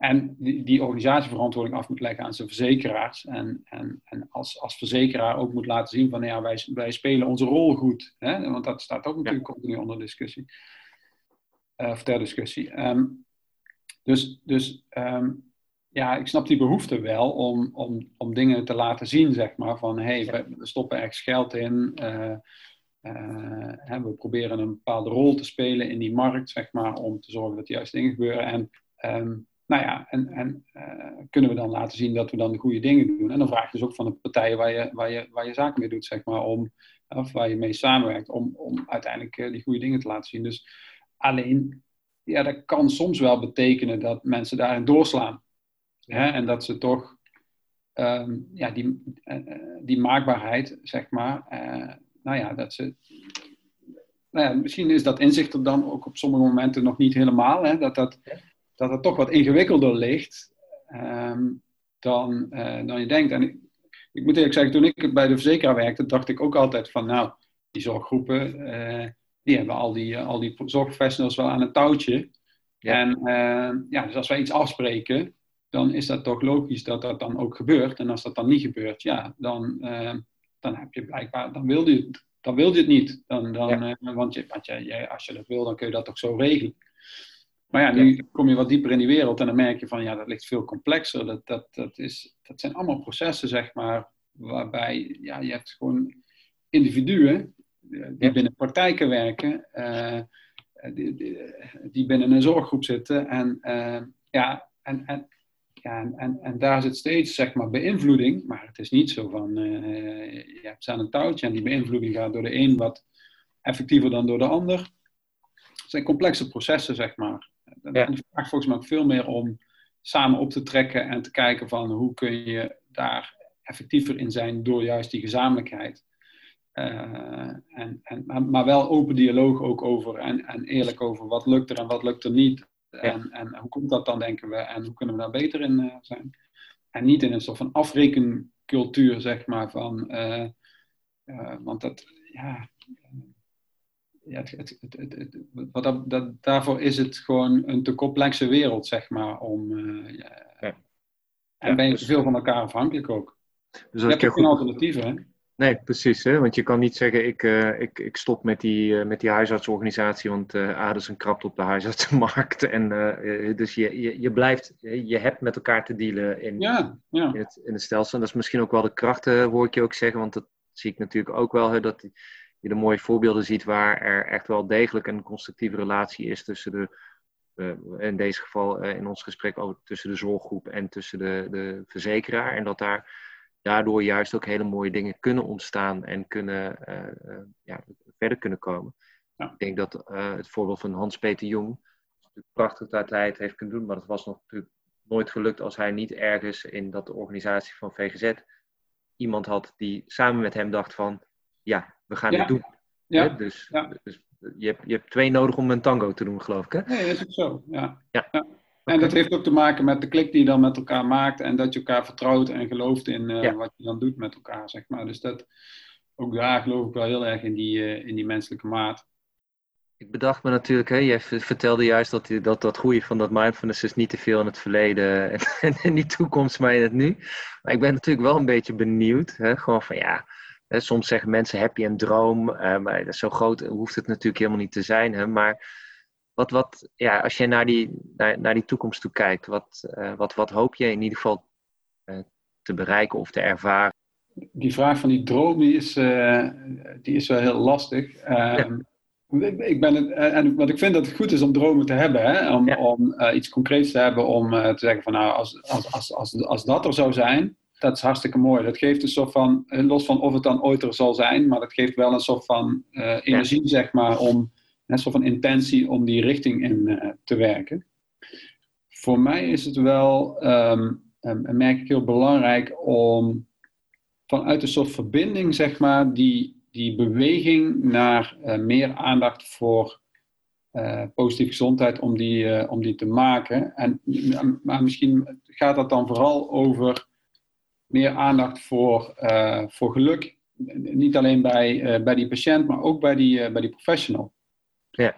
En die, die organisatieverantwoording af moet leggen aan zijn verzekeraars. En, en, en als, als verzekeraar ook moet laten zien van ja, wij, wij spelen onze rol goed. Hè? Want dat staat ook natuurlijk ja. continu onder discussie. Uh, of ter discussie. Um, dus dus um, ja, ik snap die behoefte wel om, om, om dingen te laten zien, zeg maar. Van hé, hey, we, stoppen ergens geld in. Uh, uh, hè, we proberen een bepaalde rol te spelen in die markt, zeg maar, om te zorgen dat de juiste dingen gebeuren. En um, nou ja, en, en uh, kunnen we dan laten zien dat we dan de goede dingen doen. En dan vraag je dus ook van de partijen waar je, waar je, waar je zaken mee doet, zeg maar, om, of waar je mee samenwerkt, om, om uiteindelijk uh, die goede dingen te laten zien. Dus alleen, ja, dat kan soms wel betekenen dat mensen daarin doorslaan. Hè? En dat ze toch um, ja, die, uh, die maakbaarheid, zeg maar, nou ja, dat ze nou ja, misschien is dat inzicht er dan ook op sommige momenten nog niet helemaal. Hè? Dat, dat, dat het toch wat ingewikkelder ligt um, dan, uh, dan je denkt. En ik, ik, moet eerlijk zeggen, toen ik bij de verzekeraar werkte, dacht ik ook altijd van, nou, die zorggroepen, uh, die hebben al die, uh, al die zorgprofessionals wel aan het touwtje. Ja. En ja, dus als wij iets afspreken, dan is dat toch logisch dat dat dan ook gebeurt. En als dat dan niet gebeurt, ja, dan, dan heb je blijkbaar, dan wil je het, dan wil je het niet. Dan, dan, ja. want je, want je, als je dat wil, dan kun je dat toch zo regelen. Maar ja, nu kom je wat dieper in die wereld en dan merk je van ja, dat ligt veel complexer. Dat, dat, dat, is, dat zijn allemaal processen, zeg maar, waarbij ja, je hebt gewoon individuen eh, die binnen praktijken werken, uh, die, die, die, binnen een zorggroep zitten. En, uh, ja, en, en, ja, en, en, daar zit steeds zeg maar, beïnvloeding, maar het is niet zo van uh, je hebt aan een touwtje en die beïnvloeding gaat door de een wat effectiever dan door de ander. Het zijn complexe processen, zeg maar. Ja. Het vraagt volgens mij ook veel meer om samen op te trekken en te kijken van hoe kun je daar effectiever in zijn door juist die gezamenlijkheid. Uh, en, en, maar wel open dialoog ook over en, en eerlijk over wat lukt er en wat lukt er niet. En, en hoe komt dat dan, denken we, en hoe kunnen we daar beter in uh, zijn? En niet in een soort van afrekencultuur, zeg maar, van, uh, want dat, ja, ja, het, het, wat dat, dat, daarvoor is het gewoon een te complexe wereld, zeg maar. Om, uh, ja. Ja. En ben je te veel van elkaar afhankelijk ook. Dus je hebt ook geen alternatieven, hè? Nee, precies. Hè? Want je kan niet zeggen, ik, uh, ik, ik stop met die, uh, met die huisartsorganisatie, want uh, Ades een krapt op de huisartsenmarkt. En, dus je, je, je blijft, je hebt met elkaar te dealen in, ja, ja. in, het, in het stelsel. En dat is misschien ook wel de krachten, hoor ik je ook zeggen, want dat zie ik natuurlijk ook wel, hè, dat die, je de mooie voorbeelden ziet waar er echt wel degelijk een constructieve relatie is tussen de, uh, in deze geval uh, in ons gesprek over tussen de zorggroep en tussen de, de verzekeraar. En dat daar daardoor juist ook hele mooie dingen kunnen ontstaan en kunnen, uh, ja, verder kunnen komen. Ja. Ik denk dat het voorbeeld van Hans-Peter Jong, prachtig dat hij het heeft kunnen doen, maar dat was nog natuurlijk nooit gelukt als hij niet ergens in dat de organisatie van VGZ iemand had die samen met hem dacht van, ja, we gaan dit doen. Ja. Dus, dus, je, hebt, je hebt twee nodig om een tango te doen, geloof ik. Hè? Nee, dat is ook zo. Ja. ja. En dat heeft ook te maken met de klik die je dan met elkaar maakt en dat je elkaar vertrouwt en gelooft in uh, wat je dan doet met elkaar, zeg maar. Dus dat, ook daar geloof ik wel heel erg in die, uh, in die menselijke maat. Ik bedacht me natuurlijk, hè, jij vertelde juist dat, dat dat groeien van dat mindfulness is niet te veel in het verleden en, en in die toekomst, maar in het nu. Maar ik ben natuurlijk wel een beetje benieuwd, hè, gewoon van ja, soms zeggen mensen heb je een droom, uh, maar zo groot hoeft het natuurlijk helemaal niet te zijn. Hè? Maar wat, wat, ja, als je naar die, naar, naar die toekomst toe kijkt, wat, uh, wat, wat hoop je in ieder geval uh, te bereiken of te ervaren? Die vraag van die droom die is, die is wel heel lastig. Ehm, ja. Ik ben het, en, want ik vind dat het goed is om dromen te hebben, hè? om, om iets concreets te hebben, om te zeggen van nou, als, als, als, als, als dat er zou zijn, dat is hartstikke mooi. Dat geeft een soort van, los van of het dan ooit er zal zijn, maar dat geeft wel een soort van energie, zeg maar, om een soort van intentie om die richting in te werken. Voor mij is het wel, um, merk ik heel belangrijk om vanuit een soort verbinding, zeg maar, die, die beweging naar uh, meer aandacht voor uh, positieve gezondheid, om die, uh, om die te maken. En, maar misschien gaat dat dan vooral over meer aandacht voor, voor geluk. Niet alleen bij, bij die patiënt, maar ook bij die, bij die professional. Ja.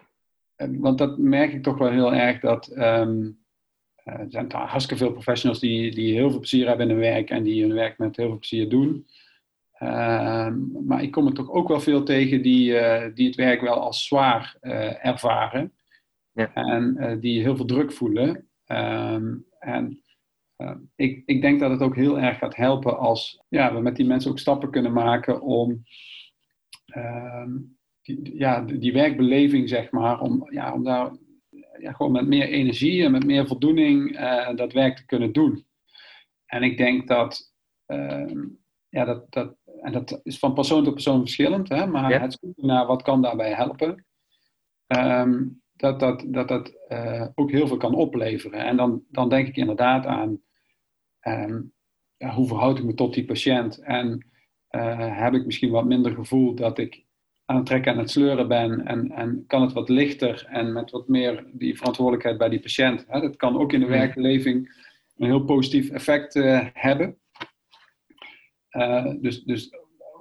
Want dat merk ik toch wel heel erg dat. Um, er zijn hartstikke veel professionals die, die heel veel plezier hebben in hun werk en die hun werk met heel veel plezier doen. Ehm, maar ik kom er toch ook wel veel tegen die, die het werk wel als zwaar ervaren. Ja. En die heel veel druk voelen. Um, en ik, ik denk dat het ook heel erg gaat helpen als ja, we met die mensen ook stappen kunnen maken om um, die, ja, die werkbeleving, zeg maar, om, ja, om daar ja, gewoon met meer energie en met meer voldoening dat werk te kunnen doen. En ik denk dat, ja, dat, dat en dat is van persoon tot persoon verschillend, hè, maar het zoeken naar wat kan daarbij helpen, um, dat dat, dat, dat uh, ook heel veel kan opleveren. En dan, dan denk ik inderdaad aan um, ja, hoe verhoud ik me tot die patiënt en uh, heb ik misschien wat minder gevoel dat ik aan het trekken en het sleuren ben en, en kan het wat lichter en met wat meer die verantwoordelijkheid bij die patiënt. Hè. Dat kan ook in de werkleving een heel positief effect uh, hebben. Dus, dus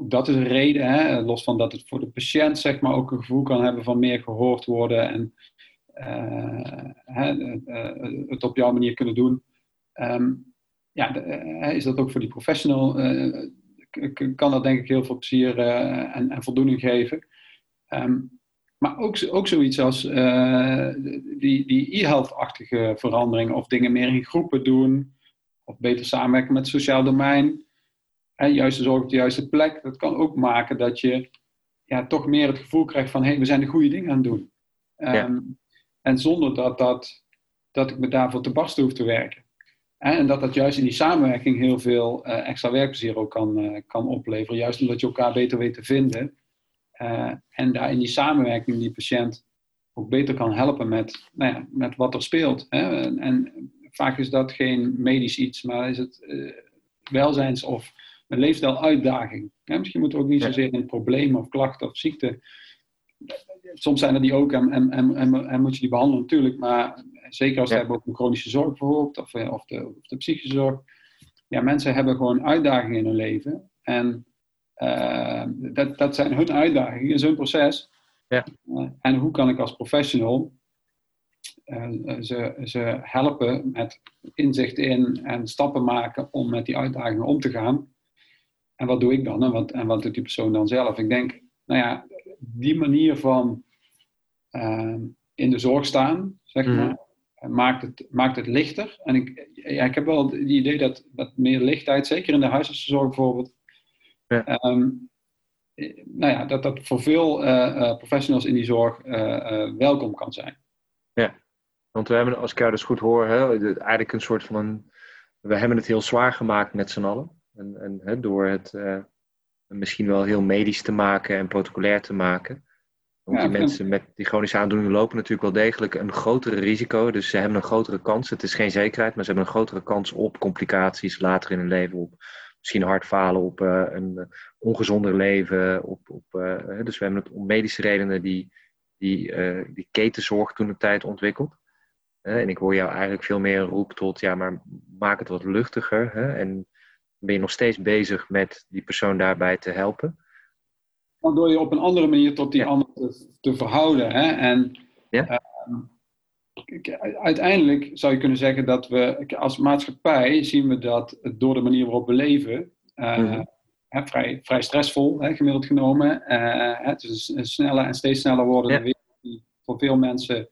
dat is een reden, hè, los van dat het voor de patiënt zeg maar, ook een gevoel kan hebben van meer gehoord worden en het op jouw manier kunnen doen. Um, ja, de, is dat ook voor die professional, kan dat denk ik heel veel plezier en, en, voldoening geven. Um, maar ook, ook zoiets als die, die e-health-achtige veranderingen of dingen meer in groepen doen of beter samenwerken met het sociaal domein en juiste zorg op de juiste plek, dat kan ook maken dat je ja, toch meer het gevoel krijgt van hé, hey, we zijn de goede dingen aan het doen. Ehm, en zonder dat, dat, dat ik me daarvoor te barsten hoef te werken. En dat dat juist in die samenwerking heel veel uh, extra werkplezier ook kan, uh, kan opleveren. Juist omdat je elkaar beter weet te vinden. Uh, en daar in die samenwerking die patiënt ook beter kan helpen met, nou ja, met wat er speelt. Hè? En, en, vaak is dat geen medisch iets, maar is het welzijns- of een leefstijluitdaging. Ja, misschien moet er ook niet zozeer een probleem of klacht of ziekte. Soms zijn er die ook en, en, en, en, moet je die behandelen natuurlijk, maar zeker als het hebben over chronische zorg bijvoorbeeld, of, eh, of, de, of de psychische zorg. Ja, mensen hebben gewoon uitdagingen in hun leven. En uh, dat, dat zijn hun uitdagingen, is hun proces. Ja. Uh, en hoe kan ik als professional uh, ze, ze helpen met inzicht in en stappen maken om met die uitdagingen om te gaan. En wat doe ik dan? En wat, en wat doet die persoon dan zelf? Ik denk, nou ja, die manier van uh, in de zorg staan, zeg mhm. maar, maakt, het, maakt het lichter. En ik, ja, ik heb wel het idee dat, dat meer lichtheid, zeker in de huisartsenzorg bijvoorbeeld, ja. Um, nou ja, dat dat voor veel uh, uh, professionals in die zorg welkom kan zijn. Ja, want we hebben, als ik jou dus goed hoor, hè, eigenlijk een soort van een, we hebben het heel zwaar gemaakt met z'n allen. En, en hè, door het uh, misschien wel heel medisch te maken en protocolair te maken. Want die mensen met die chronische aandoeningen lopen natuurlijk wel degelijk een grotere risico. Dus ze hebben een grotere kans. Het is geen zekerheid, maar ze hebben een grotere kans op complicaties later in hun leven. Op misschien hartfalen, op uh, een ongezonder leven. Op, op, uh, dus we hebben het om medische redenen die, die, die ketenzorg toen de tijd ontwikkeld. en ik hoor jou eigenlijk veel meer een roep tot, ja, maar maak het wat luchtiger. Hè? En ben je nog steeds bezig met die persoon daarbij te helpen. Door je op een andere manier tot die ja. ander te, te, verhouden. Hè? En ja? uh, uiteindelijk zou je kunnen zeggen dat we als maatschappij zien we dat door de manier waarop we leven, uh, mm-hmm. hè, vrij, vrij stressvol hè, gemiddeld genomen. Uh, het is een snelle en steeds sneller wordende ja. wereld die voor veel mensen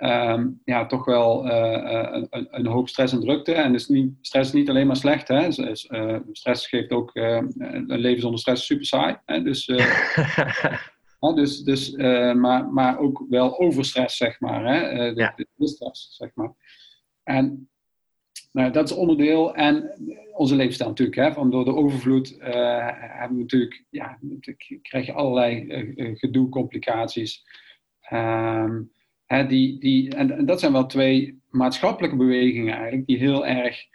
um, ja, toch wel uh, een, een, hoop stress en drukte. En dus niet, stress is niet alleen maar slecht. Hè. Uh, stress geeft ook een leven zonder stress super saai. Hè. Dus dus, dus, maar, maar ook wel overstress, zeg maar. Hè? de, de stress, zeg maar. En nou, dat is onderdeel. En onze levensstijl natuurlijk. Hè, van door de overvloed uh, hebben we natuurlijk, ja, krijg je allerlei gedoe, complicaties. Um, hè, die, die, en, en, dat zijn wel twee maatschappelijke bewegingen eigenlijk, die heel erg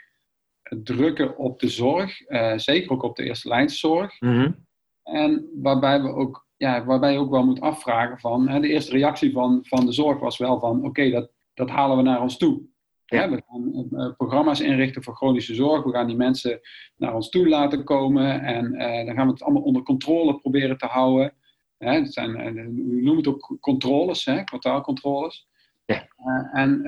drukken op de zorg. Uh, zeker ook op de eerste lijnszorg. Mm En waarbij we ook, ja, waarbij je ook wel moet afvragen van, hè, de eerste reactie van, van de zorg was wel van, oké, dat, dat halen we naar ons toe. Ja. we gaan uh, programma's inrichten voor chronische zorg. We gaan die mensen naar ons toe laten komen. En uh, dan gaan we het allemaal onder controle proberen te houden. Hè, het zijn, uh, noemen het ook controles, hè, kwartaalcontroles. Ja. en,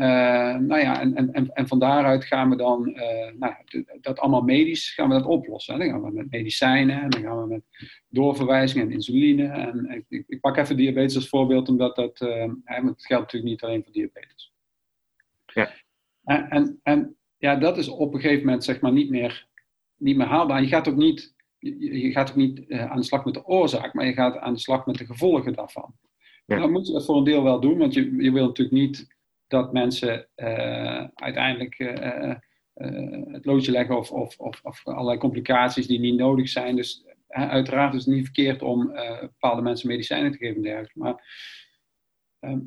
nou ja, en, en, en van daaruit gaan we dan nou, dat allemaal medisch gaan we dat oplossen. Hè. Dan gaan we met medicijnen en dan gaan we met doorverwijzing en insuline. En ik, ik pak even diabetes als voorbeeld, omdat dat, hè, het geldt natuurlijk niet alleen voor diabetes. Ja. En, en, en, ja, dat is op een gegeven moment zeg maar niet meer, niet meer haalbaar. Je gaat ook niet, je, je gaat ook niet uh, aan de slag met de oorzaak, maar je gaat aan de slag met de gevolgen daarvan. Ja. Dan moet je dat voor een deel wel doen, want je, je wil natuurlijk niet dat mensen uh, uiteindelijk uh, het loodje leggen of, of, of, of, allerlei complicaties die niet nodig zijn. Dus uiteraard is het niet verkeerd om bepaalde mensen medicijnen te geven en dergelijke. Maar ehm,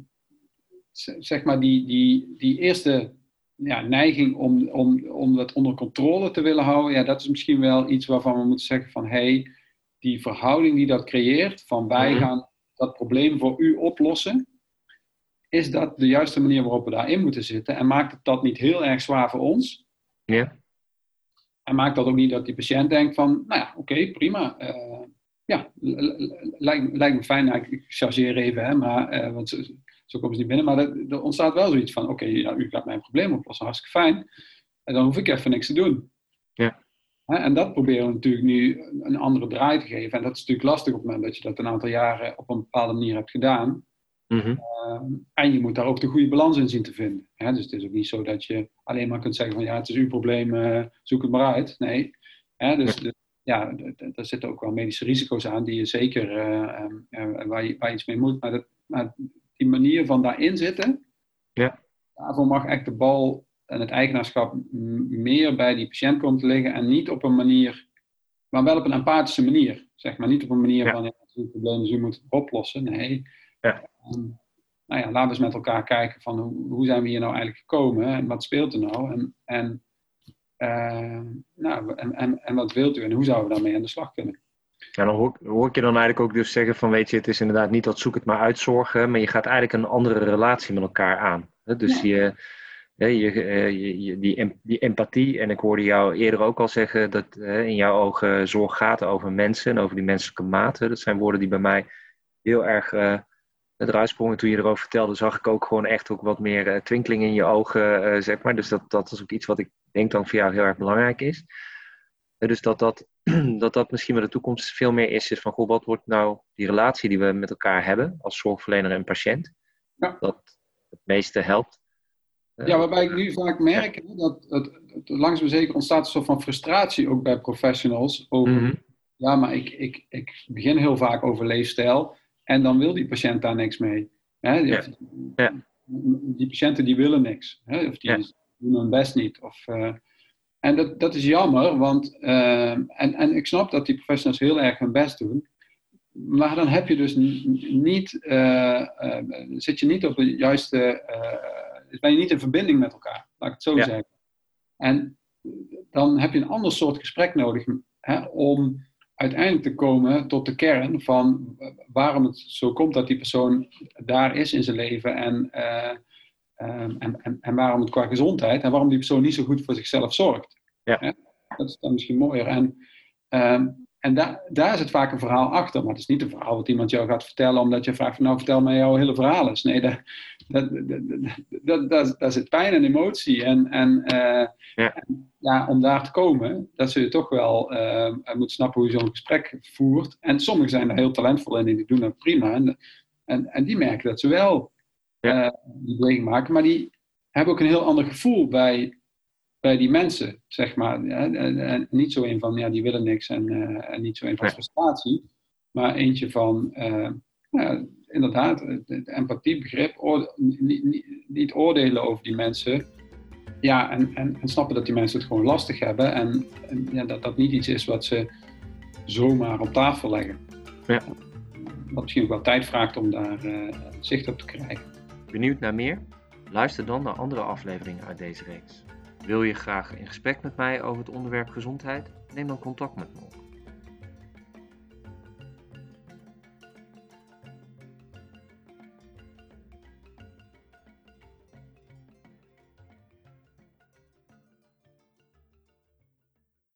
zeg maar die, die, die eerste ja, neiging om, om, om dat onder controle te willen houden, ja, dat is misschien wel iets waarvan we moeten zeggen van hé, hey, die verhouding die dat creëert, van wij mhm. gaan dat probleem voor u oplossen, is dat de juiste manier waarop we daarin moeten zitten? En maakt het dat niet heel erg zwaar voor ons? Ja. En maakt dat ook niet dat die patiënt denkt van, nou ja, oké, prima. Uh, ja, lijkt, lijkt me fijn. Nou, ik chargeer even, hè, maar, uh, want zo komen ze niet binnen. Maar er, er ontstaat wel zoiets van: oké, ja, u gaat mijn probleem oplossen, hartstikke fijn. En dan hoef ik even niks te doen. Ja. En dat proberen we natuurlijk nu een andere draai te geven. En dat is natuurlijk lastig op het moment dat je dat een aantal jaren op een bepaalde manier hebt gedaan. Mm -hmm. en je moet daar ook de goede balans in zien te vinden. dus het is ook niet zo dat je alleen maar kunt zeggen van ja, het is uw probleem, uh, zoek het maar uit. Nee. dus, ja. ja, daar zitten ook wel medische risico's aan die je zeker, uh, waar, je, waar je iets mee moet. Maar, dat, maar die manier van daarin zitten, ja. daarvoor mag echt de bal en het eigenaarschap meer bij die patiënt komen te liggen en niet op een manier, maar wel op een empathische manier. Zeg maar niet op een manier van, ja, het probleem u moet het oplossen. Nee. Ja. Um, nou ja, laten we eens met elkaar kijken van hoe, hoe zijn we hier nou eigenlijk gekomen en wat speelt er nou en, en, uh, nou, en, en, en wat wilt u en hoe zouden we daarmee aan de slag kunnen. Ja, dan hoor, hoor, ik je dan eigenlijk ook dus zeggen van weet je, het is inderdaad niet dat zoek het maar uitzorgen, maar je gaat eigenlijk een andere relatie met elkaar aan. Dus je, je, je, die, die empathie, en ik hoorde jou eerder ook al zeggen dat in jouw ogen zorg gaat over mensen en over die menselijke maten. Dat zijn woorden die bij mij heel erg uh, eruit sprongen. Toen je erover vertelde, zag ik ook gewoon echt ook wat meer uh, twinkeling in je ogen, uh, zeg maar. Dus dat, dat is ook iets wat ik denk dan voor jou heel erg belangrijk is. Dus dat dat dat dat misschien wel de toekomst veel meer is, is van goh, wat wordt nou die relatie die we met elkaar hebben als zorgverlener en patiënt, ja. dat het meeste helpt. Ja, eh, waarbij ik nu vaak merk dat het, het, langzaam zeker ontstaat een soort van frustratie ook bij professionals over, mhm. ja, maar ik, ik, ik begin heel vaak over leefstijl en dan wil die patiënt daar niks mee. Hè? Die, ja. die patiënten die willen niks, hè? of die doen hun best niet. Of, uh, en dat, dat is jammer, want uh, en, en ik snap dat die professionals heel erg hun best doen. Maar dan heb je dus niet, uh, uh, zit je niet op de juiste, ben je niet in verbinding met elkaar, laat ik het zo zeggen. En dan heb je een ander soort gesprek nodig hè, om uiteindelijk te komen tot de kern van waarom het zo komt dat die persoon daar is in zijn leven en Ehm, en, en, en, waarom het qua gezondheid en waarom die persoon niet zo goed voor zichzelf zorgt. Ja. Dat is dan misschien mooier. En, ehm, en da daar is het vaak een verhaal achter, maar het is niet een verhaal wat iemand jou gaat vertellen omdat je vraagt van nou vertel mij jouw hele verhaal eens. Nee, daar, dat, dat, zit pijn en emotie. En, en, uh, ja. en, ja. om daar te komen, dat zul je toch wel uh, moeten snappen hoe je zo'n gesprek voert. En sommigen zijn er heel talentvol in en die doen dat prima. En, en, en die merken dat ze wel ja. uh, die beweging maken. Maar die hebben ook een heel ander gevoel bij, bij die mensen, zeg maar. En, en, niet zo een van, ja, die willen niks en, uh, en niet zo een van frustratie. Maar eentje van, uh, ja, inderdaad, de, empathie, begrip, niet, niet, niet, oordelen over die mensen. Ja, en, en, en, snappen dat die mensen het gewoon lastig hebben en, en ja, dat dat niet iets is wat ze zomaar op tafel leggen. Ja. Wat misschien ook wel tijd vraagt om daar uh, zicht op te krijgen. Benieuwd naar meer? Luister dan naar andere afleveringen uit deze reeks. Wil je graag in gesprek met mij over het onderwerp gezondheid? Neem dan contact met me op.